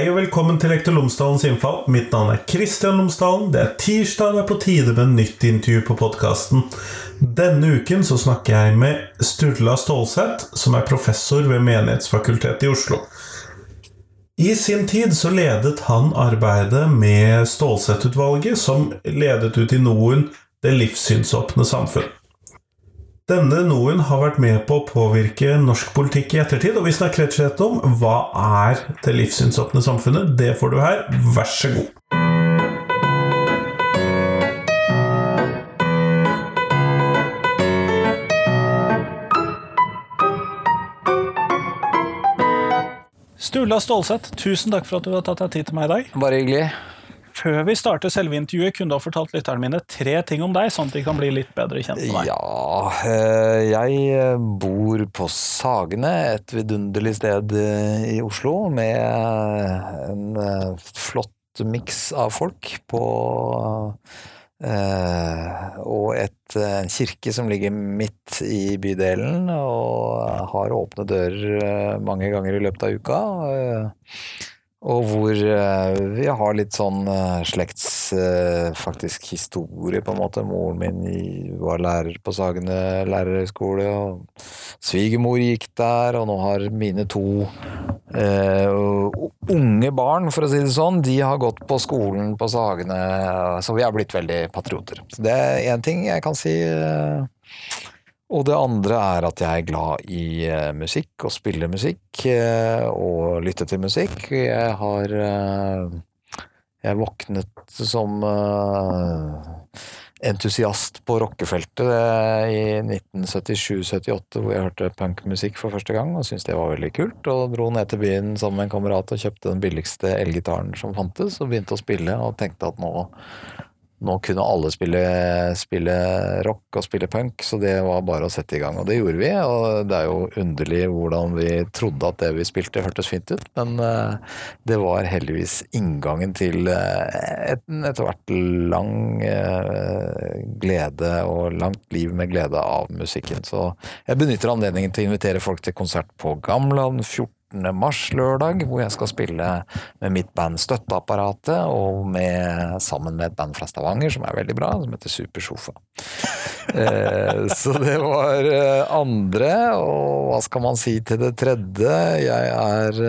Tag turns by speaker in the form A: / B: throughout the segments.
A: Hei og velkommen til Lektor Lomsdalens innfall. Mitt navn er Kristian Lomsdalen. Det er tirsdag, det er på tide med nytt intervju på podkasten. Denne uken så snakker jeg med Sturla Stålseth, som er professor ved Menighetsfakultetet i Oslo. I sin tid så ledet han arbeidet med Stålsett-utvalget, som ledet ut i Noen det livssynsåpne samfunn. Denne noen har vært med på å påvirke norsk politikk i ettertid, og vi snakker rett og slett om hva er det livssynsåpne samfunnet. Det får du her. Vær så god. Sturla Stålseth, tusen takk for at du har tatt deg tid til meg i dag.
B: Bare hyggelig.
A: Før vi starter selve intervjuet, kunne du ha fortalt lytterne mine tre ting om deg, sånn at de kan bli litt bedre kjent med deg.
B: Ja, eh, jeg bor på Sagene, et vidunderlig sted eh, i Oslo, med en eh, flott miks av folk på og et, en kirke som ligger midt i bydelen og har åpne dører mange ganger i løpet av uka. Og hvor uh, vi har litt sånn uh, slekts uh, faktisk historie, på en måte. Moren min var lærer på Sagene lærerhøgskole, og svigermor gikk der, og nå har mine to unge barn, for å si det sånn, de har gått på skolen på Sagene, så vi har blitt veldig patrioter. Så det er én ting jeg kan si. Og det andre er at jeg er glad i uh, musikk og spiller musikk uh, og lytter til musikk. Jeg har uh, Jeg våknet som entusiast på rockefeltet i 1977-78, hvor jeg hørte punkmusikk for første gang og syntes det var veldig kult. Og dro ned til byen sammen med en kamerat og kjøpte den billigste elgitaren som fantes, og begynte å spille og tenkte at nå nå kunne alle spille, spille, rock og spille punk, så det var bare å sette i gang. Og det gjorde vi. Og det er jo underlig hvordan vi trodde at det vi spilte, hørtes fint ut. Men uh, det var heldigvis inngangen til en etter hvert lang uh, glede og langt liv med glede av musikken. Så jeg benytter anledningen til å invitere folk til konsert på Gamland 14 mars, lørdag, hvor jeg skal spille med mitt band Støtteapparatet, og med, sammen med et band fra Stavanger som er veldig bra, som heter Supersofa. eh, så det var eh, andre, og hva skal man si til det tredje? Jeg er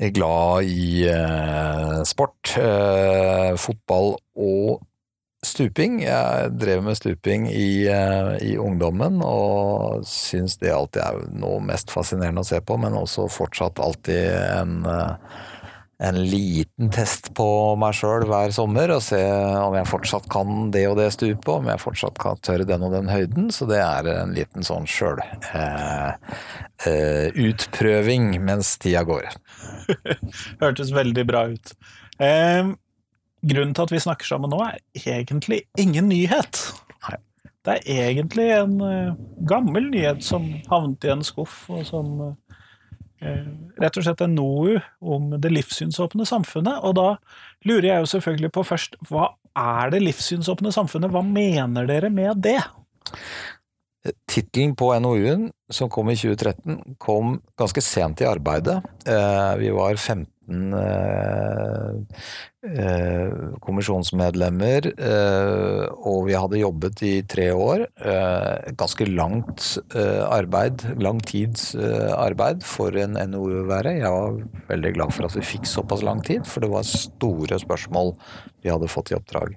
B: eh, glad i eh, sport, eh, fotball og Stuping. Jeg drev med stuping i, uh, i ungdommen, og syns det alltid er noe mest fascinerende å se på, men også fortsatt alltid en, uh, en liten test på meg sjøl hver sommer, og se om jeg fortsatt kan det og det stupet, om jeg fortsatt kan tørre den og den høyden. Så det er en liten sånn sjøl eh, utprøving mens tida går.
A: Hørtes veldig bra ut. Um grunnen til at vi snakker sammen nå, er egentlig ingen nyhet. Nei. Det er egentlig en uh, gammel nyhet som havnet i en skuff, og som uh, rett og slett en NOU om det livssynsåpne samfunnet. Og da lurer jeg jo selvfølgelig på først, hva er det livssynsåpne samfunnet? Hva mener dere med det?
B: Tittelen på NOU-en, som kom i 2013, kom ganske sent i arbeidet. Vi var 15 15 eh, eh, kommisjonsmedlemmer, eh, og vi hadde jobbet i tre år. ganske langt arbeid, lang tids arbeid for en NOU å være. Jeg var veldig glad for at vi fikk såpass lang tid, for det var store spørsmål vi hadde fått i oppdrag.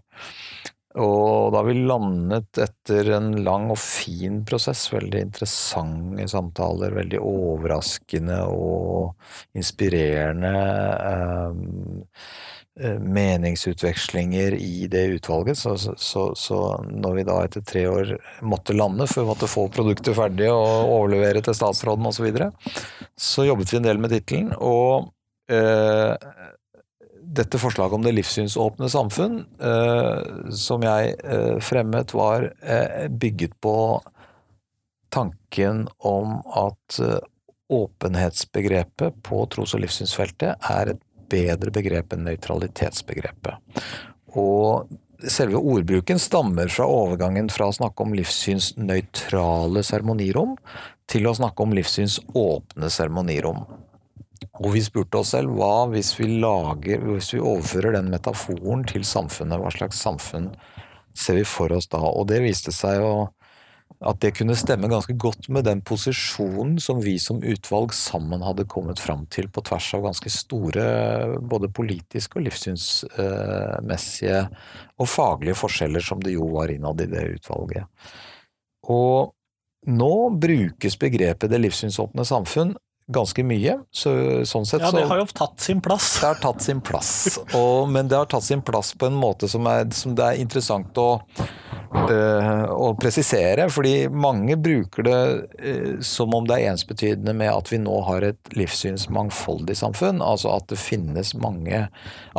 B: Og da vi landet etter en lang og fin prosess, veldig interessante samtaler, veldig overraskende og inspirerende eh, meningsutvekslinger i det utvalget, så, så, så, når vi da etter tre år måtte lande, for vi måtte få produktet ferdig og overlevere til statsråden osv., så, videre, så jobbet vi en del med tittelen. Og eh, dette forslaget om det livssynsåpne samfunn, eh, som jeg eh, fremmet, var eh, bygget på tanken om at eh, åpenhetsbegrepet på tros- og livssynsfeltet er et bedre begrep enn nøytralitetsbegrepet. Og selve ordbruken stammer fra overgangen fra å snakke om livssynsnøytrale seremonirom til å snakke om livssynsåpne seremonirom. Og vi spurte oss selv hva hvis vi, lager, hvis vi overfører den metaforen til samfunnet, hva slags samfunn ser vi for oss da? Og det viste seg jo at det kunne stemme ganske godt med den posisjonen som vi som utvalg sammen hadde kommet fram til på tvers av ganske store både politiske og livssynsmessige og faglige forskjeller som det jo var innad i det utvalget. Og nå brukes begrepet det livssynsåpne samfunn ganske mye. Så, sånn sett,
A: ja, det har jo tatt sin plass.
B: Det har tatt sin plass, og, men det har tatt sin plass på en måte som, er, som det er interessant å, øh, å presisere. Fordi mange bruker det øh, som om det er ensbetydende med at vi nå har et livssynsmangfoldig samfunn. Altså at det finnes mange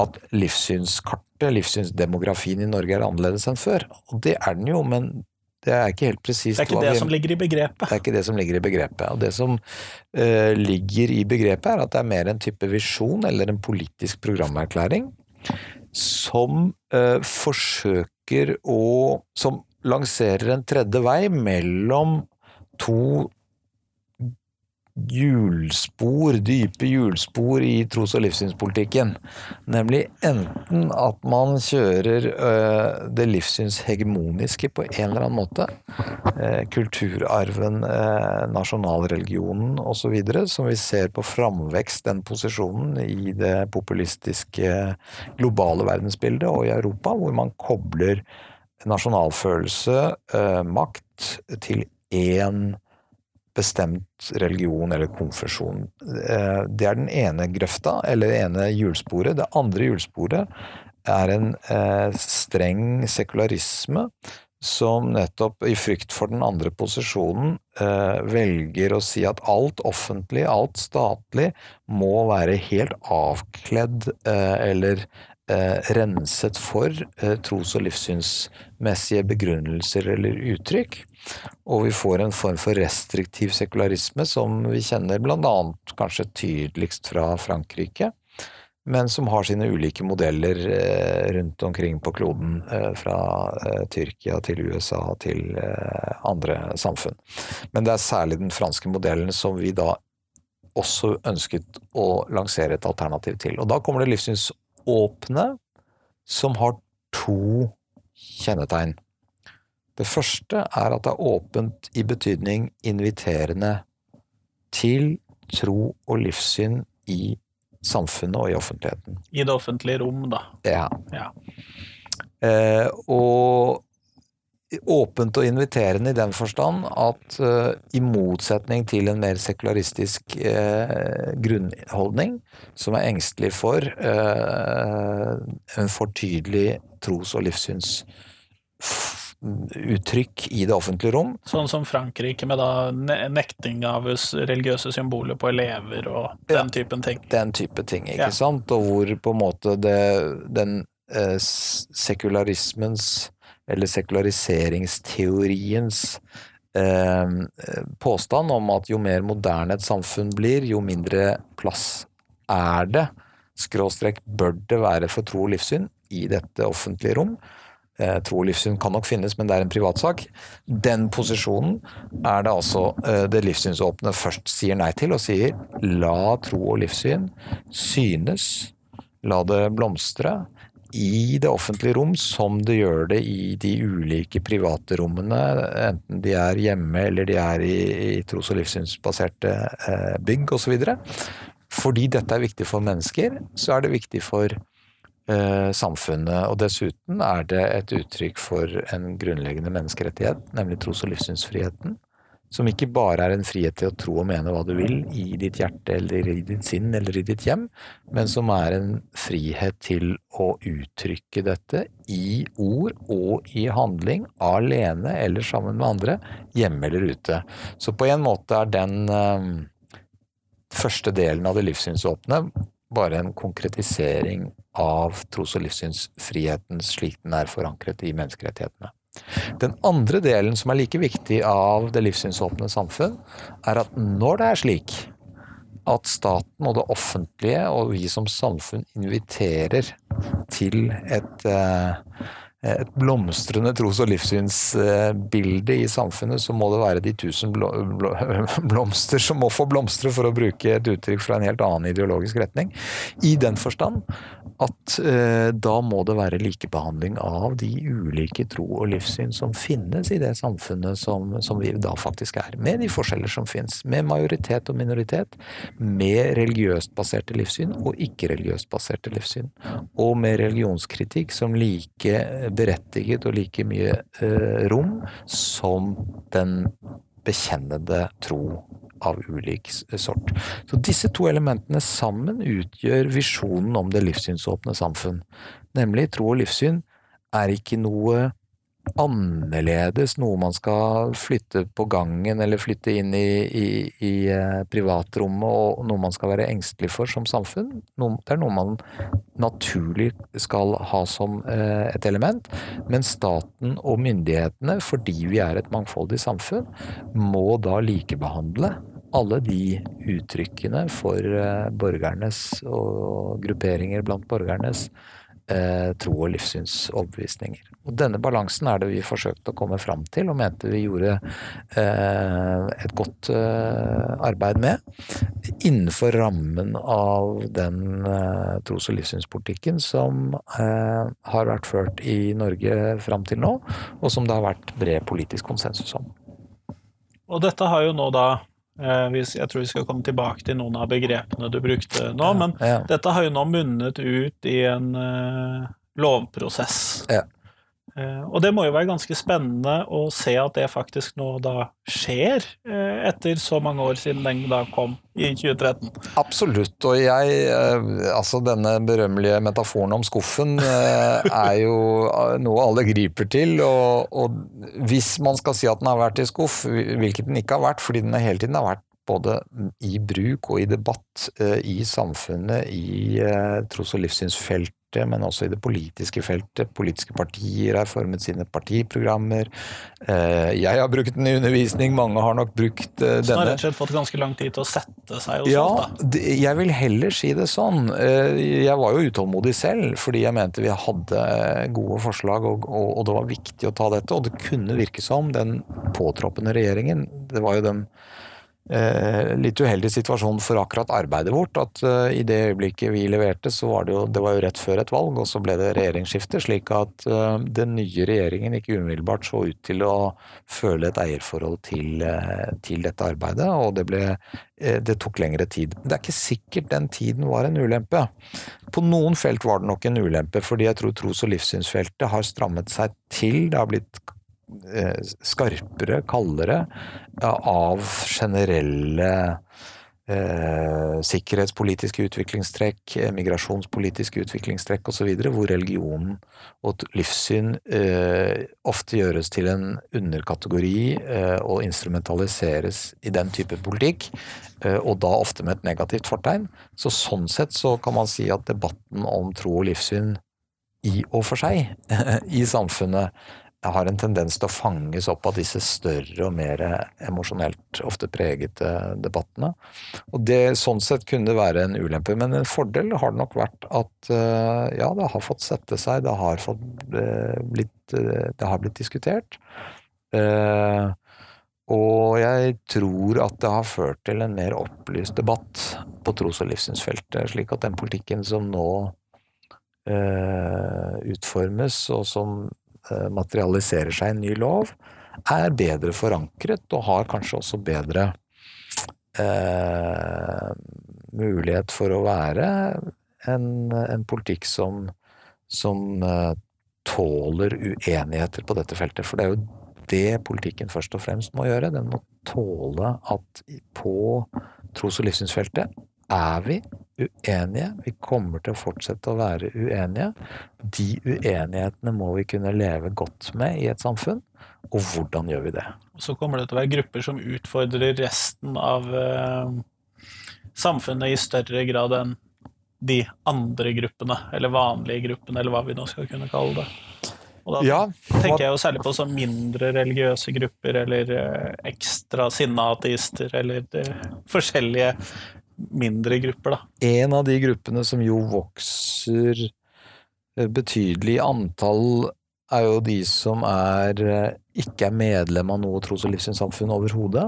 B: At livssynskartet, livssynsdemografien i Norge er annerledes enn før. Og det er den jo, men det er ikke helt presist.
A: Det er ikke det vi, som ligger i begrepet.
B: Det er ikke det som ligger i begrepet. Og det som uh, ligger i begrepet, er at det er mer en type visjon eller en politisk programerklæring som uh, forsøker å Som lanserer en tredje vei mellom to hjulspor, dype hjulspor i tros- og livssynspolitikken. Nemlig enten at man kjører øh, det livssynshegemoniske på en eller annen måte. Øh, kulturarven, øh, nasjonalreligionen osv. Som vi ser på framvekst, den posisjonen, i det populistiske globale verdensbildet og i Europa, hvor man kobler nasjonalfølelse, makt, til én bestemt religion eller konfesjon. Eh, det er den ene grøfta, eller det ene hjulsporet. Det andre hjulsporet er en eh, streng sekularisme som nettopp i frykt for den andre posisjonen eh, velger å si at alt offentlig, alt statlig, må være helt avkledd eller renset for tros- og livssynsmessige begrunnelser eller uttrykk. Og vi får en form for restriktiv sekularisme som vi kjenner annet kanskje tydeligst fra Frankrike, men som har sine ulike modeller eh, rundt omkring på kloden, eh, fra eh, Tyrkia til USA til andre samfunn. Men det er særlig den franske modellen som vi da også ønsket å lansere et alternativ til. Og da kommer det livssynsåpne, som har to kjennetegn. Det første er at det er åpent i betydning inviterende til tro og livssyn i samfunnet og i offentligheten.
A: I det offentlige rom, da.
B: Ja. ja. Eh, og åpent og inviterende i den forstand at uh, i motsetning til en mer sekularistisk uh, grunnholdning, som er engstelig for uh, en for tydelig tros- og livssyns uttrykk i det offentlige rom.
A: Sånn som Frankrike med da nekting av religiøse symboler på elever og den ja, typen ting.
B: Den type ting, ikke ja. sant. Og hvor på en måte det, den sekularismens, eller sekulariseringsteoriens eh, påstand om at jo mer moderne et samfunn blir, jo mindre plass er det, skråstrek bør det være for tro og livssyn i dette offentlige rom eh, tro og livssyn kan nok finnes, men det er en privatsak. Den posisjonen er det altså eh, det livssynsåpne først sier nei til, og sier la tro og livssyn synes, la det blomstre i det offentlige rom som det gjør det i de ulike private rommene, enten de er hjemme eller de er i, i tros- og livssynsbaserte eh, bygg osv. Fordi dette er viktig for mennesker, så er det viktig for Eh, samfunnet. Og dessuten er det et uttrykk for en grunnleggende menneskerettighet, nemlig tros- og livssynsfriheten. Som ikke bare er en frihet til å tro og mene hva du vil i ditt hjerte eller i ditt sinn eller i ditt hjem, men som er en frihet til å uttrykke dette i ord og i handling, alene eller sammen med andre, hjemme eller ute. Så på en måte er den øh, første delen av det livssynsåpne bare en konkretisering av tros- og livssynsfriheten slik den er forankret i menneskerettighetene. Den andre delen som er like viktig av det livssynsåpne samfunn, er at når det er slik at staten og det offentlige og vi som samfunn inviterer til et, eh, et blomstrende tros- og livssynsbilde i samfunnet, så må det være de tusen blomster som må få blomstre, for å bruke et uttrykk fra en helt annen ideologisk retning. I den forstand at eh, da må det være likebehandling av de ulike tro og livssyn som finnes i det samfunnet som, som vi da faktisk er. Med de forskjeller som finnes. Med majoritet og minoritet. Med religiøst baserte livssyn og ikke-religiøst baserte livssyn. Og med religionskritikk som like berettiget og like mye eh, rom som den bekjennede tro av ulik sort. Så disse to elementene sammen utgjør visjonen om det livssynsåpne samfunn. Nemlig tro og livssyn er ikke noe annerledes, noe man skal flytte på gangen eller flytte inn i, i, i eh, privatrommet, og noe man skal være engstelig for som samfunn. Det er noe man naturlig skal ha som eh, et element, men staten og myndighetene, fordi vi er et mangfoldig samfunn, må da likebehandle alle de uttrykkene for eh, borgernes og grupperinger blant borgernes eh, tro- og livssynsoverbevisninger. Og denne balansen er det vi forsøkte å komme fram til, og mente vi gjorde eh, et godt eh, arbeid med. Innenfor rammen av den eh, tros- og livssynspolitikken som eh, har vært ført i Norge fram til nå, og som det har vært bred politisk konsensus om.
A: Og dette har jo nå da Jeg tror vi skal komme tilbake til noen av begrepene du brukte nå, men dette har jo nå munnet ut i en uh, lovprosess.
B: Ja.
A: Uh, og det må jo være ganske spennende å se at det faktisk nå da skjer, uh, etter så mange år siden den da kom i 2013.
B: Absolutt. Og jeg Altså, denne berømmelige metaforen om skuffen er jo noe alle griper til. Og, og hvis man skal si at den har vært i skuff, hvilket den ikke har vært, fordi den hele tiden har vært både i bruk og i debatt i samfunnet, i tros- og livssynsfeltet, men også i det politiske feltet. Politiske partier har formet sine partiprogrammer. Jeg har brukt den i undervisning, mange har nok brukt denne. Så
A: har rett og slett fått ganske lang tid til å sette seg
B: ja,
A: da?
B: Jeg vil heller si det sånn. Jeg var jo utålmodig selv, fordi jeg mente vi hadde gode forslag, og, og, og det var viktig å ta dette. Og det kunne virke som den påtroppende regjeringen, det var jo den Eh, litt uheldig situasjon for akkurat arbeidet vårt. At uh, i det øyeblikket vi leverte, så var det jo det var jo rett før et valg, og så ble det regjeringsskifte. Slik at uh, den nye regjeringen ikke umiddelbart så ut til å føle et eierforhold til, til dette arbeidet, og det, ble, det tok lengre tid. Det er ikke sikkert den tiden var en ulempe. På noen felt var det nok en ulempe, fordi jeg tror tros- og livssynsfeltet har strammet seg til. Det har blitt skarpere, kaldere, av generelle eh, sikkerhetspolitiske utviklingstrekk, migrasjonspolitiske utviklingstrekk osv., hvor religionen og livssyn eh, ofte gjøres til en underkategori eh, og instrumentaliseres i den type politikk, eh, og da ofte med et negativt fortegn. Så sånn sett så kan man si at debatten om tro og livssyn i og for seg i samfunnet har en tendens til å fanges opp av disse større og mer emosjonelt ofte pregete debattene. Og det sånn sett kunne være en ulempe, men en fordel har det nok vært at ja, det har fått sette seg, det har, fått blitt, det har blitt diskutert. Og jeg tror at det har ført til en mer opplyst debatt på tros- og livssynsfeltet, slik at den politikken som nå utformes, og som materialiserer seg en ny lov, er bedre forankret og har kanskje også bedre eh, mulighet for å være en, en politikk som, som eh, tåler uenigheter på dette feltet. For det er jo det politikken først og fremst må gjøre. Den må tåle at på tros- og livssynsfeltet er vi uenige. Vi kommer til å fortsette å være uenige. De uenighetene må vi kunne leve godt med i et samfunn. Og hvordan gjør vi det?
A: Så kommer det til å være grupper som utfordrer resten av uh, samfunnet i større grad enn de andre gruppene, eller vanlige gruppene, eller hva vi nå skal kunne kalle det. Og da
B: ja,
A: tenker jeg jo særlig på så mindre religiøse grupper, eller uh, ekstra sinna ateister, eller uh, forskjellige mindre grupper, da.
B: En av de gruppene som jo vokser betydelig i antall er jo de som er, eh, ikke er medlem av noe tros- og livssynssamfunn overhodet.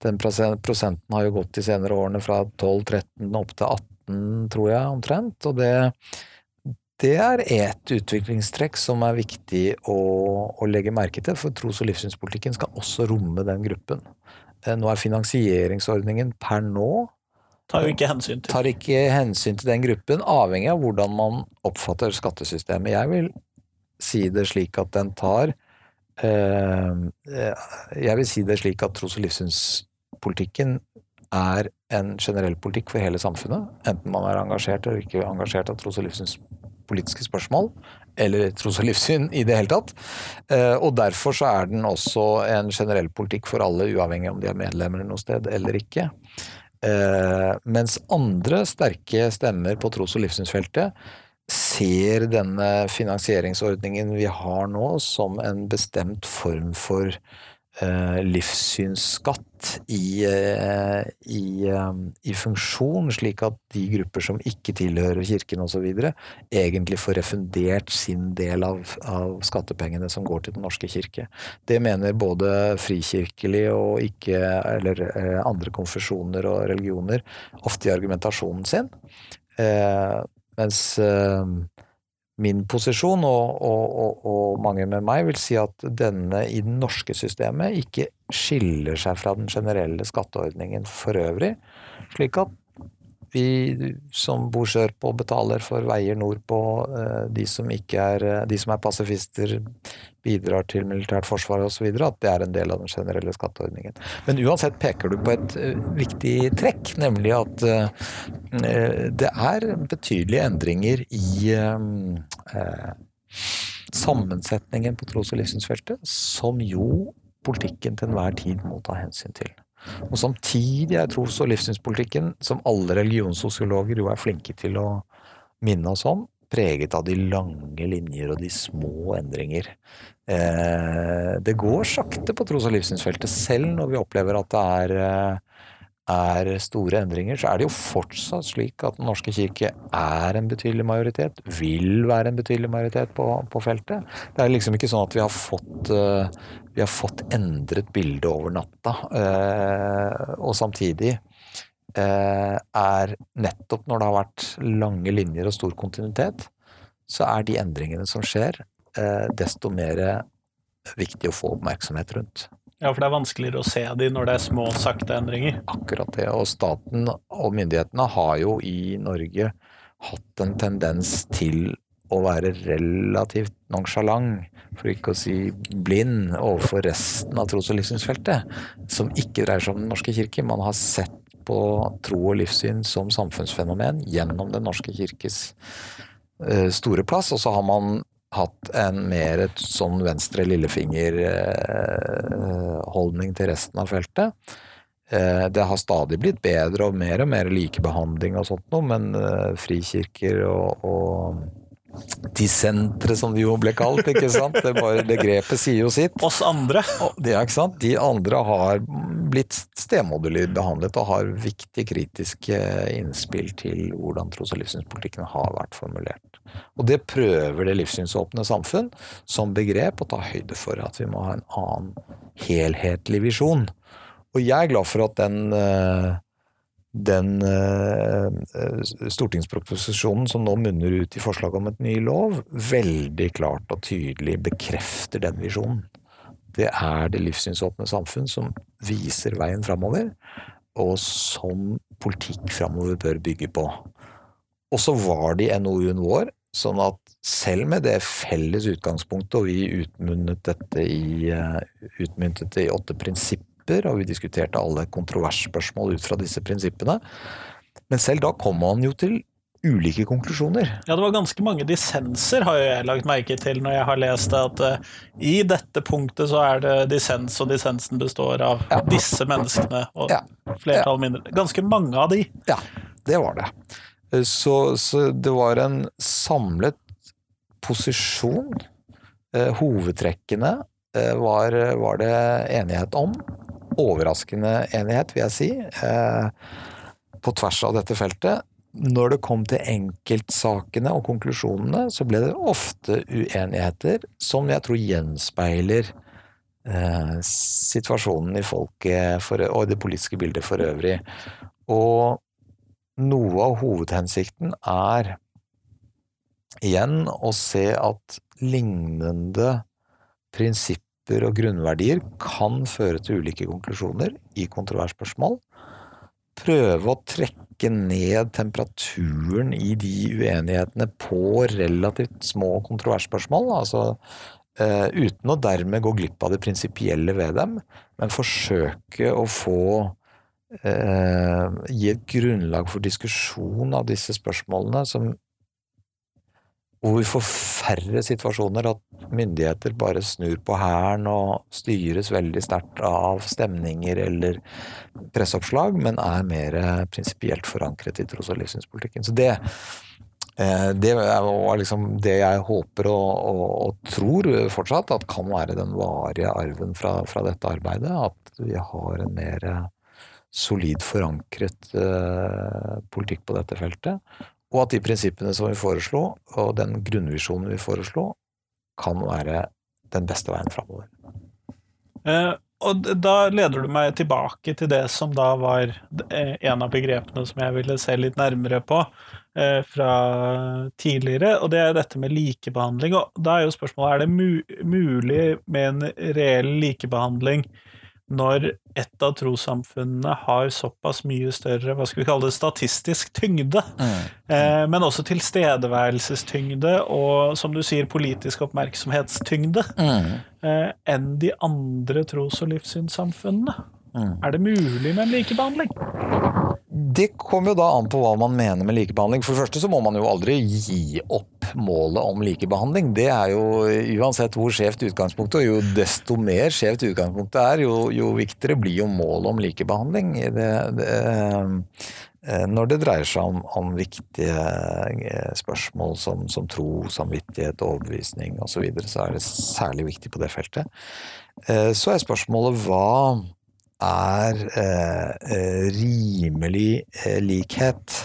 B: Den prosenten har jo gått de senere årene fra 12-13 opp til 18, tror jeg, omtrent. Og det, det er et utviklingstrekk som er viktig å, å legge merke til, for tros- og livssynspolitikken skal også romme den gruppen. Eh, Nå er finansieringsordningen per nå
A: Tar jo ikke hensyn til
B: tar ikke hensyn til den gruppen, avhengig av hvordan man oppfatter skattesystemet. Jeg vil si det slik at den tar eh, eh, Jeg vil si det slik at tros- og livssynspolitikken er en generell politikk for hele samfunnet, enten man er engasjert eller ikke engasjert av tros- og livssynspolitiske spørsmål, eller tros- og livssyn i det hele tatt. Eh, Og derfor så er den også en generell politikk for alle, uavhengig om de er medlemmer noe sted eller ikke. Eh, mens andre sterke stemmer på tros- og livssynsfeltet ser denne finansieringsordningen vi har nå som en bestemt form for livssynsskatt i, eh, i, eh, i funksjon, slik at de grupper som ikke tilhører kirken osv., egentlig får refundert sin del av, av skattepengene som går til Den norske kirke. Det mener både frikirkelig og ikke, eller eh, andre konfesjoner og religioner ofte i argumentasjonen sin. Eh, mens eh, min posisjon, og, og, og, mange med meg, vil si at denne i det norske systemet ikke skiller seg fra den generelle skatteordningen for øvrig, slik at vi som bor sørpå betaler for veier nordpå, eh, de som er eh, de som er pasifister bidrar til militært forsvar osv., at det er en del av den generelle skatteordningen. Men uansett peker du på et eh, viktig trekk, nemlig at det er betydelige endringer i sammensetningen på tros- og livssynsfeltet, som jo politikken til enhver tid må ta hensyn til. Og samtidig er tros- og livssynspolitikken, som alle religionssosiologer jo er flinke til å minne oss om, preget av de lange linjer og de små endringer. Eh, det går sakte på tros- og livssynsfeltet, selv når vi opplever at det er, eh, er store endringer, så er det jo fortsatt slik at Den norske kirke er en betydelig majoritet, vil være en betydelig majoritet på, på feltet. Det er liksom ikke sånn at vi har fått eh, vi har fått endret bildet over natta. Eh, og samtidig eh, er nettopp når det har vært lange linjer og stor kontinuitet, så er de endringene som skjer, desto mer viktig å få oppmerksomhet rundt.
A: Ja, for det er vanskeligere å se de når det er små, sakte endringer.
B: Akkurat det. Og staten og myndighetene har jo i Norge hatt en tendens til å være relativt nonsjalant, for ikke å si blind, overfor resten av tros- og livssynsfeltet, som ikke dreier seg om Den norske kirke. Man har sett på tro og livssyn som samfunnsfenomen gjennom Den norske kirkes eh, store plass, og så har man hatt en mer et sånn venstre lillefinger-holdning til resten av feltet. Eh, Det har stadig blitt bedre og mer og mer likebehandling og sånt noe, men eh, frikirker og, og dissentere, som de jo ble kalt, ikke sant? Det bare begrepet sier jo sitt.
A: Oss andre.
B: Det ikke sant? De andre har blitt stemoderlig behandlet og har viktige kritiske innspill til hvordan tros- og livssynspolitikken har vært formulert. Og det prøver det livssynsåpne samfunn som begrep å ta høyde for at vi må ha en annen helhetlig visjon. Og jeg er glad for at den eh, den eh, stortingsproposisjonen som nå munner ut i forslag om et ny lov, veldig klart og tydelig bekrefter den visjonen. Det er det livssynsåpne samfunn som viser veien framover, og som politikk framover bør bygge på. Og så var det i NOU-en vår, sånn at selv med det felles utgangspunktet, og vi utmyntet dette i, eh, utmyntet i åtte prinsipper, og vi diskuterte alle kontroversspørsmål ut fra disse prinsippene, men selv da kom man jo til ulike konklusjoner.
A: Ja, det var ganske mange dissenser, har jeg lagt merke til når jeg har lest det, at uh, i dette punktet så er det dissens, og dissensen består av
B: Ja.
A: disse menneskene, og
B: Ja.
A: flertall mindre. Ganske mange av de.
B: Ja, det var det. Så, så det var en samlet posisjon. Eh, hovedtrekkene eh, var, var det enighet om. Overraskende enighet, vil jeg si, eh, på tvers av dette feltet. når det kom til enkeltsakene og konklusjonene, så ble det ofte uenigheter som jeg tror gjenspeiler eh, situasjonen i folket for, og det politiske bildet for øvrig. Og noe av hovedhensikten er igjen å se at lignende prinsipper og grunnverdier kan føre til ulike konklusjoner i kontroversspørsmål. Prøve å trekke ned temperaturen i de uenighetene på relativt små kontroversspørsmål. Altså uh, uten å dermed gå glipp av det prinsipielle ved dem, men forsøke å få uh, Gi et grunnlag for diskusjon av disse spørsmålene som hvor vi får færre situasjoner at myndigheter bare snur på hæren og styres veldig sterkt av stemninger eller presseoppslag, men er mer prinsipielt forankret i tros- og livssynspolitikken. Så det, eh, det var liksom det jeg håper og, og, og, tror fortsatt at kan være den varige arven fra, fra dette arbeidet. At vi har en mer solid forankret eh, politikk på dette feltet. Og at de prinsippene som vi foreslo, og den grunnvisjonen vi foreslo, kan være den beste veien framover.
A: Eh, og da leder du meg tilbake til det som da var eh, en av begrepene som jeg ville se litt nærmere på eh, fra tidligere, og det er dette med likebehandling. Og da er jo spørsmålet er det mu mulig med en reell likebehandling når et av trossamfunnene har såpass mye større hva skal vi kalle det, statistisk tyngde, mm. eh, men også tilstedeværelsestyngde og, som du sier, politisk oppmerksomhetstyngde, mm. eh, enn de andre tros- og livssynssamfunnene. Mm. Er det mulig med en likebehandling?
B: Det kommer jo da an på hva man mener med likebehandling. For det første så må man jo aldri gi opp målet om likebehandling. Det er jo uansett hvor skjevt utgangspunktet, og jo desto mer skjevt utgangspunktet er, jo, jo viktigere blir jo målet om likebehandling. Det, det, eh, når det dreier seg om, om viktige eh, spørsmål som, som tro, samvittighet, overbevisning osv., så, videre, så er det særlig viktig på det feltet. Eh, så er spørsmålet hva er eh, eh, rimelig eh, likhet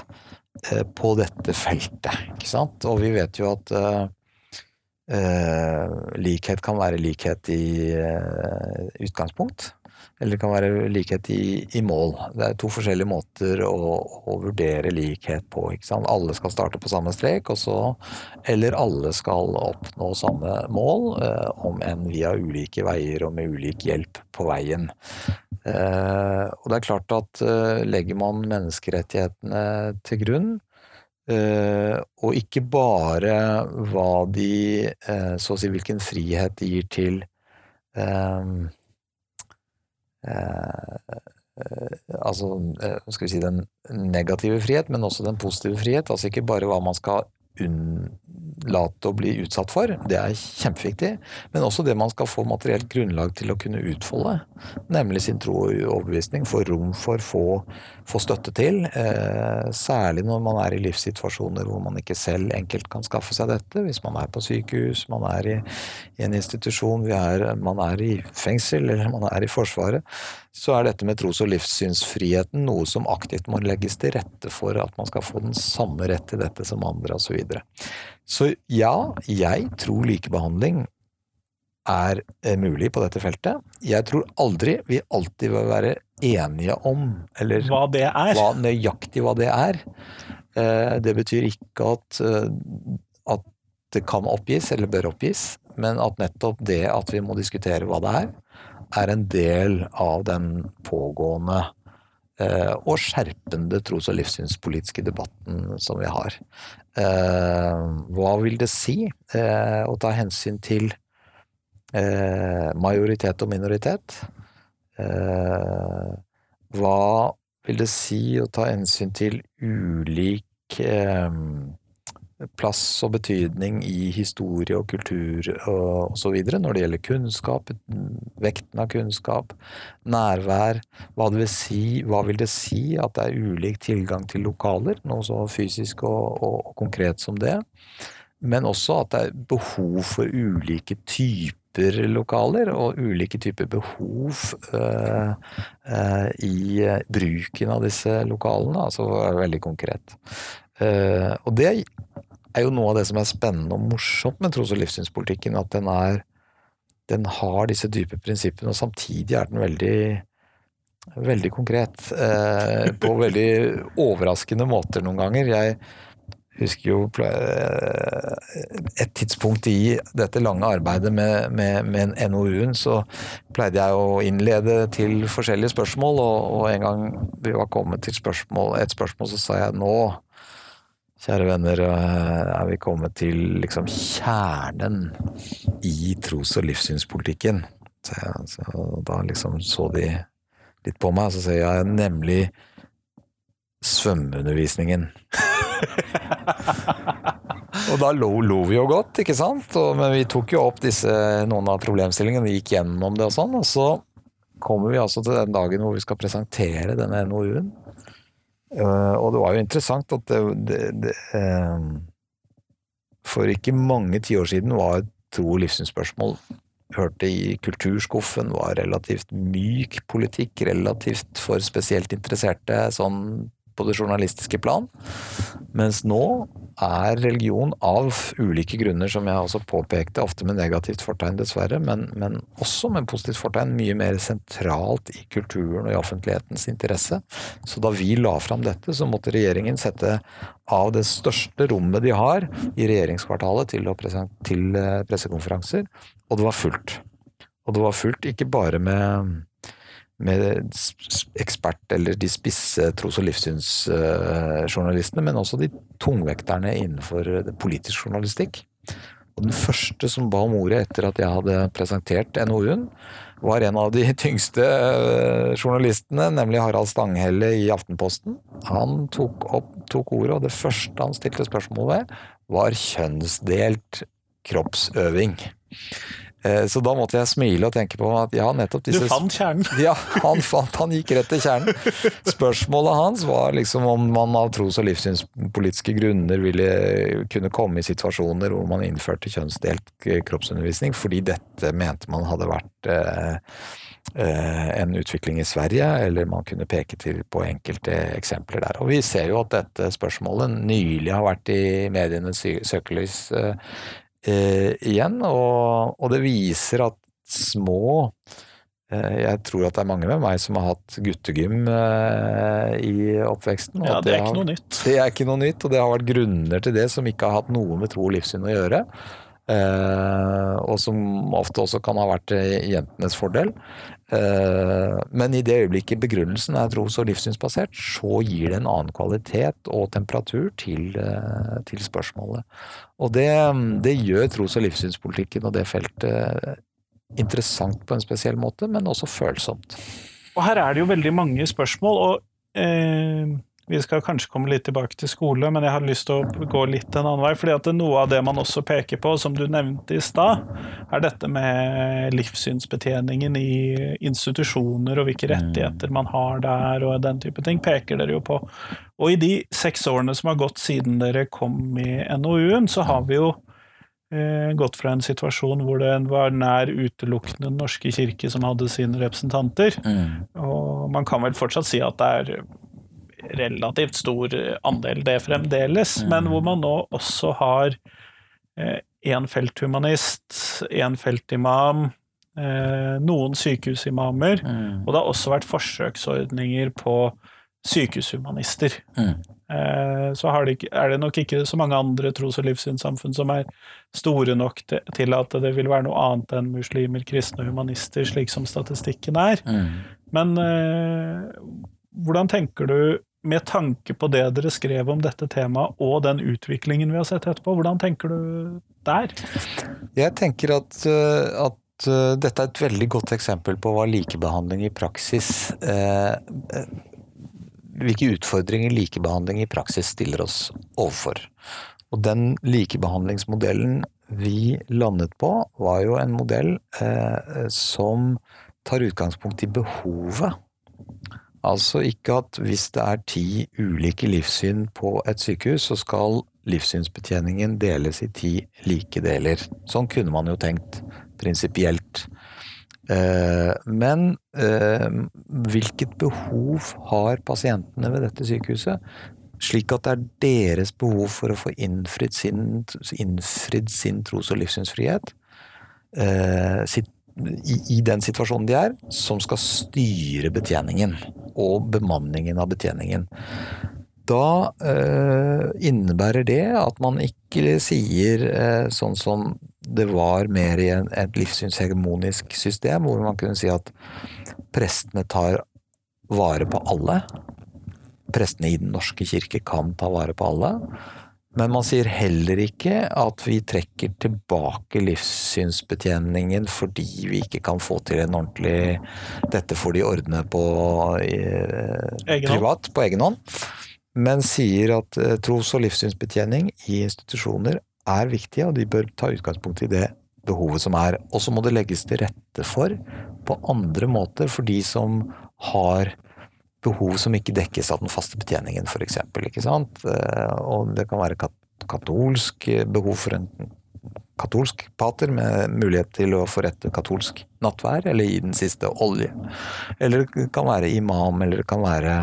B: eh, på dette feltet. Ikke sant? Og vi vet jo at eh, eh, likhet kan være likhet i utgangspunkt. Eller det kan være likhet i, i, mål. Det er to forskjellige måter å, å vurdere likhet på. Alle skal starte på samme strek, så, eller alle skal oppnå samme mål, om enn via ulike veier og med ulik hjelp på veien. Eh, og det er klart at eh, legger man menneskerettighetene til grunn, eh, og ikke bare hva de Så å si hvilken frihet de gir til altså, skal vi si den negative frihet, men også den positive frihet. Altså ikke bare hva man skal unnlate å bli utsatt for, det er kjempeviktig. Men også det man skal få materielt grunnlag til å kunne utfolde, nemlig sin tro og overbevisning. Få rom for, få, få støtte til. Eh, særlig når man er i livssituasjoner hvor man ikke selv enkelt kan skaffe seg dette. Hvis man er på sykehus, man er i, i en institusjon, er, man er i fengsel eller man er i Forsvaret så er dette med tros- og livssynsfriheten noe som aktivt må legges til rette for at man skal få den samme rett til dette som andre, osv. Så, videre. så ja, jeg tror likebehandling er eh, mulig på dette feltet. Jeg tror aldri vi alltid vil være enige om eller
A: hva det er.
B: Hva, nøyaktig hva det er. Eh, det betyr ikke at, eh, at det kan oppgis eller bør oppgis, men at nettopp det at vi må diskutere hva det er, er en del av den pågående eh, og skjerpende tros- og livssynspolitiske debatten som vi har. Eh, hva vil det si eh, å ta hensyn til eh, majoritet og minoritet? Eh, hva vil det si å ta hensyn til ulik eh, plass og betydning i historie og kultur og osv. når det gjelder kunnskap, vekten av kunnskap, nærvær, hva, det vil si, hva vil det si at det er ulik tilgang til lokaler, noe så fysisk og, og, og konkret som det, men også at det er behov for ulike typer lokaler og ulike typer behov uh, uh, i bruken av disse lokalene. Altså veldig konkret. Uh, og det er jo noe av det som er spennende og morsomt med tros- og livssynspolitikken. At den, er, den har disse dype prinsippene, og samtidig er den veldig veldig konkret. på veldig overraskende måter noen ganger. Jeg husker jo eh, et tidspunkt i dette lange arbeidet med, med, med NOU-en, så pleide jeg å innlede til forskjellige spørsmål, og, og, en gang vi var kommet til spørsmål, et spørsmål, så sa jeg nå, kjære venner, eh, er vi kommet til liksom kjernen i tros- og livssynspolitikken. Så, så da liksom så de litt på meg, så sier jeg nemlig svømmeundervisningen. og da lo, lo, vi jo godt, ikke sant? Og, men vi tok jo opp disse, noen av problemstillingene, vi gikk gjennom det og sånn. Og så kommer vi altså til den dagen hvor vi skal presentere denne NOU-en. Eh, og det var jo interessant at det, det, det uh, For ikke mange tiår siden var tro- og livssynsspørsmål hørte i kulturskuffen, var relativt myk politikk, relativt for spesielt interesserte sånn på det journalistiske plan. Mens nå er religion av ulike grunner, som jeg også påpekte, ofte med negativt fortegn, dessverre, men, men også med positivt fortegn, mye mer sentralt i kulturen og i offentlighetens interesse. Så da vi la fram dette, så måtte regjeringen sette av det største rommet de har i regjeringskvartalet til, til eh, pressekonferanser, og det var fullt. Og det var fullt ikke bare med med ekspert- eller de spisse tros- og livssynsjournalistene, men også de tungvekterne innenfor politisk journalistikk. Og den første som ba om ordet etter at jeg hadde presentert NOU-en, var en av de tyngste eh, journalistene, nemlig Harald Stanghelle i Aftenposten. Han tok, opp, tok ordet, og det første han stilte spørsmål ved, var kjønnsdelt kroppsøving. Eh, så da måtte jeg smile og tenke på at ja, nettopp disse
A: Du fant kjernen?
B: Ja, han fant, han gikk rett til kjernen. Spørsmålet hans var liksom om man av tros- og livssynspolitiske grunner ville kunne komme i situasjoner hvor man innførte kjønnsdelt kroppsundervisning, fordi dette mente man hadde vært eh, eh, en utvikling i Sverige, eller man kunne peke til på enkelte eksempler der. Og vi ser jo at dette spørsmålet nylig har vært i medienes søkelys eh, igjen, og, og, det viser at små eh, Jeg tror at det er mange med meg som har hatt guttegym eh, i oppveksten.
A: Ja, det er
B: har,
A: ikke noe nytt.
B: Det er ikke noe nytt, og det har vært grunner til det som ikke har hatt noe med tro og livssyn å gjøre. Eh, og som ofte også kan ha vært jentenes fordel. Eh, men i det øyeblikket begrunnelsen er tros- og livssynsbasert, så gir det en annen kvalitet og temperatur til, eh, til spørsmålet. Og det, det gjør tros- og livssynspolitikken og det feltet interessant på en spesiell måte, men også følsomt.
A: Og her er det jo veldig mange spørsmål, og eh, vi skal kanskje komme litt tilbake til skole, men jeg har lyst til å gå litt en annen vei. fordi at Noe av det man også peker på, som du nevnte i stad, er dette med livssynsbetjeningen i institusjoner og hvilke mm. rettigheter man har der og den type ting, peker dere jo på. Og i de seks årene som har gått siden dere kom i NOU-en, så har vi jo eh, gått fra en situasjon hvor det var nær utelukkende Den norske kirke som hadde sine representanter. Mm. Og man kan vel fortsatt si at det er relativt stor andel, det fremdeles, mm. men hvor man nå også har én eh, felthumanist, én feltimam, eh, noen sykehusimamer, mm. og det har også vært forsøksordninger på sykehushumanister. Mm. Eh, så det, er det nok ikke så mange andre tros- og livssynssamfunn som er store nok til at det vil være noe annet enn muslimer, kristne og humanister, slik som statistikken er. Mm. Men hvordan tenker du med tanke på det dere skrev om dette temaet, og den utviklingen vi har sett etterpå, hvordan tenker du der?
B: Jeg tenker at, eh, at eh, dette er et veldig godt eksempel på hva likebehandling i praksis eh, eh, Hvilke utfordringer likebehandling i praksis stiller oss overfor. Og den likebehandlingsmodellen vi landet på, var jo en modell eh, som tar utgangspunkt i behovet Altså ikke at hvis det er ti ulike livssyn på et sykehus, så skal livssynsbetjeningen deles i ti like deler. Sånn kunne man jo tenkt prinsipielt. Eh, men eh, hvilket behov har pasientene ved dette sykehuset? Slik at det er deres behov for å få innfridd sin, innfridd sin tros- og livssynsfrihet eh, sitt, i, i, den situasjonen de er, som skal styre betjeningen og bemanningen av betjeningen. Da eh, innebærer det at man ikke sier eh, sånn som det var mer i en, et livssynshegemonisk system, hvor man kunne si at prestene tar vare på alle. Prestene i Den norske kirke kan ta vare på alle. Men man sier heller ikke at vi trekker tilbake livssynsbetjeningen fordi vi ikke kan få til en ordentlig Dette får de ordne på eh, privat, på egen hånd. Men sier at eh, tros- og livssynsbetjening i institusjoner er viktige, og de bør ta utgangspunkt i det behovet som er. Og så må det legges til rette for på andre måter for de som har behov som ikke dekkes av den faste betjeningen, f.eks. sant? og det kan være katolsk behov for en katolsk pater med mulighet til å forrette katolsk nattvær, eller gi den siste olje. Eller det kan være imam, eller det kan være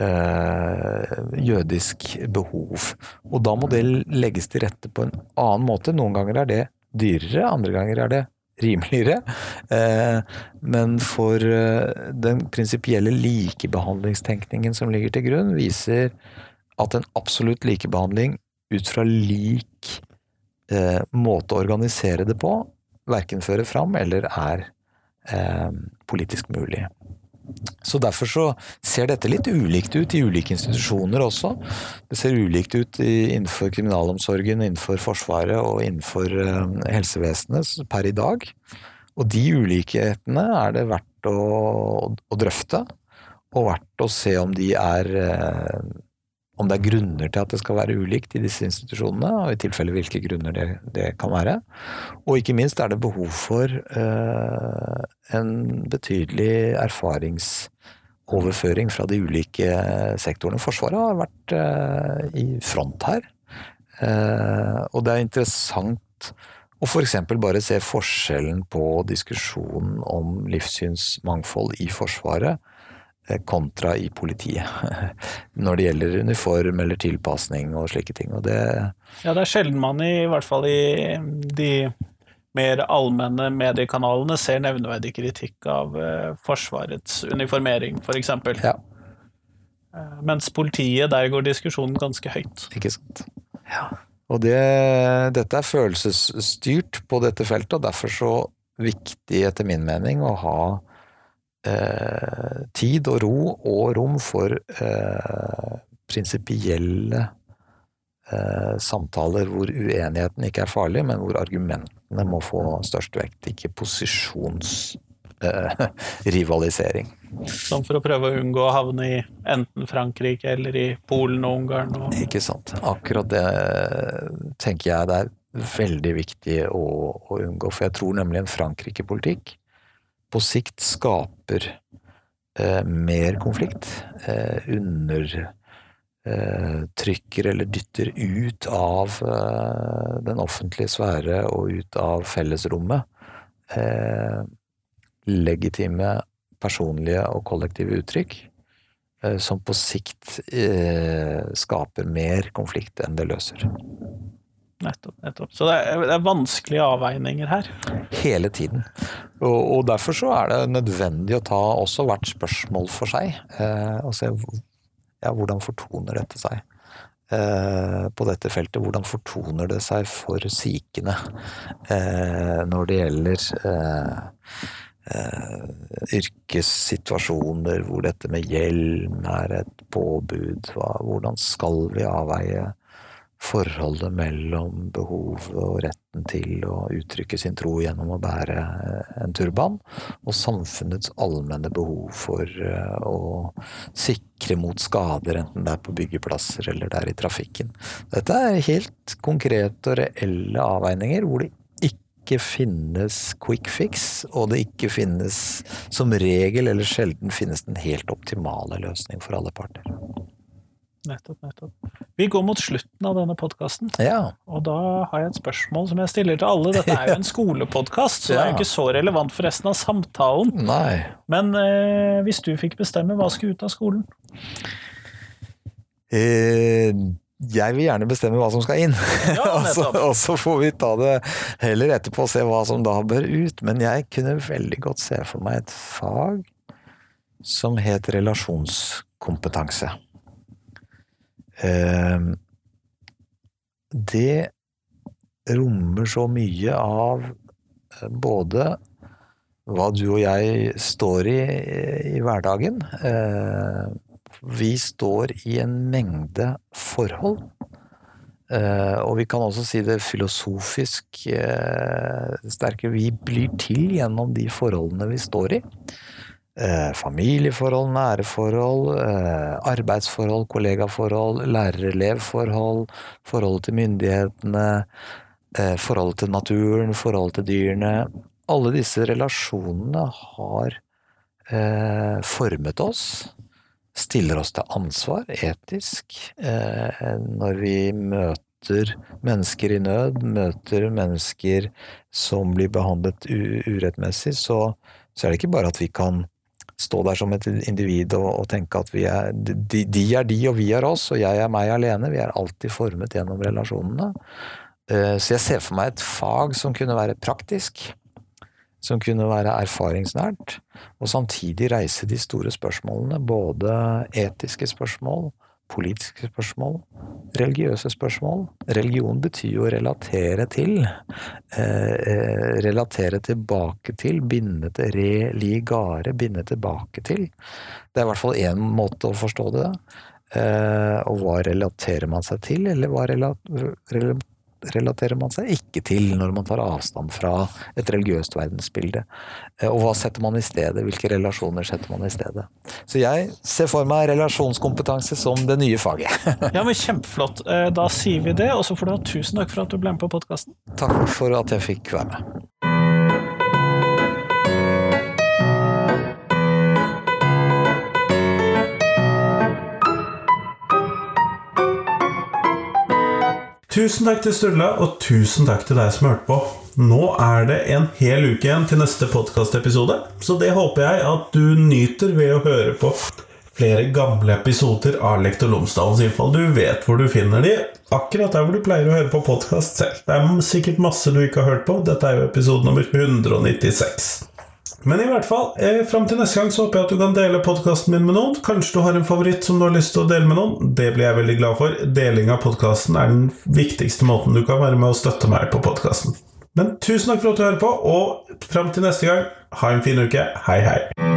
B: øh, jødisk behov. Og da må det legges til rette på en annen måte. Noen ganger er det dyrere, andre ganger er det rimeligere. Eh, men for eh, den prinsipielle likebehandlingstenkningen som ligger til grunn, viser at en absolutt likebehandling ut fra lik eh, måte å organisere det på, verken fører fram eller er politisk mulig. Så Derfor så ser dette litt ulikt ut i ulike institusjoner også. Det ser ulikt ut innenfor kriminalomsorgen, innenfor Forsvaret og innenfor eh, helsevesenet per i dag. Og de ulikhetene er det verdt å, å drøfte, og verdt å se om de er eh, om det er grunner til at det skal være ulikt i disse institusjonene, og i tilfelle hvilke grunner det, det kan være. Og ikke minst er det behov for eh, en betydelig erfaringsoverføring fra de ulike sektorene. Forsvaret har vært eh, i front her, eh, og det er interessant å f.eks. bare se forskjellen på diskusjonen om livssynsmangfold i Forsvaret kontra i politiet. Når det gjelder uniform eller tilpasning og slike ting. Og det
A: ja, det er sjelden man i, i hvert fall i de mer allmenne mediekanalene ser nevneverdig kritikk av uh, Forsvarets uniformering, f.eks. Ja. Uh, mens politiet, der går diskusjonen ganske høyt.
B: Ikke sant. Ja. Og det, dette er følelsesstyrt på dette feltet, og derfor så viktig, etter min mening, å ha eh, tid og ro og rom for eh, prinsipielle eh, samtaler hvor uenigheten ikke er farlig, men hvor argumentene må få størst vekt, ikke posisjonsrivalisering. Eh,
A: Som for å prøve å unngå å havne i enten Frankrike eller i Polen og Ungarn? Og...
B: Ikke sant. Akkurat det tenker jeg det er veldig viktig å, å unngå, for jeg tror nemlig en Frankrike-politikk på sikt skaper eh, mer konflikt, eh, undertrykker eh, eller dytter ut av eh, den offentlige sfære og ut av fellesrommet eh, legitime personlige og kollektive uttrykk eh, som på sikt skaper mer konflikt enn det løser.
A: Nettopp. nettopp. Så det er, det er, vanskelige avveininger her?
B: Hele tiden. Og, og, derfor så er det nødvendig å ta også hvert spørsmål for seg. Eh, og se ja, hvordan fortoner dette seg eh, på dette feltet. Hvordan fortoner det seg for sikene eh, når det gjelder eh, eh, yrkessituasjoner hvor dette med hjelm er et påbud. Hva, hvordan skal vi avveie forholdet mellom behovet og retten til å uttrykke sin tro gjennom å bære eh, en turban, og samfunnets allmenne behov for eh, å sikre mot skader, enten det er på byggeplasser eller det er i trafikken. Dette er helt konkrete og reelle avveininger hvor det ikke finnes quick fix, og det ikke finnes som regel eller sjelden finnes den helt optimale løsning for alle parter.
A: Nettopp, nettopp. Vi går mot slutten av denne podkasten,
B: Ja.
A: og da har jeg et spørsmål som jeg stiller til alle. Dette er jo en skolepodkast, så det er jo ikke så relevant for resten av samtalen.
B: Nei.
A: Men eh, hvis du fikk bestemme, hva skulle ut av skolen?
B: Eh, jeg vil gjerne bestemme hva som skal inn.
A: Ja,
B: og, så, og så får vi ta det heller etterpå og se hva som da bør ut. Men jeg kunne veldig godt se for meg et fag som het relasjonskompetanse. Eh, det rommer så mye av eh, både hva du og jeg står i i hverdagen. Eh, vi står i en mengde forhold. Eh, og vi kan også si det filosofisk eh, sterke. Vi blir til gjennom de forholdene vi står i. Eh, familieforhold, nære forhold, eh, arbeidsforhold, kollegaforhold, lærer-elev-forhold, forholdet til myndighetene, eh, forholdet til naturen, forholdet til dyrene. Alle disse relasjonene har formet oss, stiller oss til ansvar etisk når vi møter mennesker i nød, møter mennesker som blir behandlet urettmessig, så, så er det ikke bare at vi kan stå der som et individ og, og tenke at er, de, de er de og vi er oss, og jeg er meg alene. Vi er alltid formet gjennom relasjonene. Eh, Så jeg ser for meg et fag som kunne være praktisk, som kunne være erfaringsnært, og samtidig reise de store spørsmålene, både etiske spørsmål, politiske spørsmål, religiøse spørsmål. Religion betyr jo å relatere til. Eh, eh, relatere tilbake til, binde til, religare, binde tilbake til. Det er i hvert fall én måte å forstå det. Eh, og hva relaterer man seg til, eller hva rela rela relaterer man seg ikke til når man tar avstand fra et religiøst verdensbilde? Eh, og hva setter man i stedet? Hvilke relasjoner setter man i stedet? Så jeg ser for meg relasjonskompetanse som det nye faget.
A: Ja, men Kjempeflott. Eh, Da sier vi det, og så får du ha tusen takk for at du ble med på podkasten.
B: Takk for at jeg fikk være med.
C: Tusen takk til Sturla, og tusen takk til deg som hørte på. Nå er det en hel uke igjen til neste podkastepisode, så det håper jeg at du nyter ved å høre på flere gamle episoder av Lektor Lomsdalens innfall. Du vet hvor du finner de, akkurat der hvor du pleier å høre på podkast selv. Det er sikkert masse du ikke har hørt på. Dette er jo episode nummer 196. Men i hvert fall, eh, fram til neste gang så håper jeg at du kan dele podkasten min med noen. Kanskje du har en favoritt som du har lyst til å dele med noen. Det blir jeg veldig glad for. Deling av podkasten er den viktigste måten du kan være med og støtte meg på podkasten. Men tusen takk for at du hører på, og fram til neste gang, ha en fin uke. Hei, hei.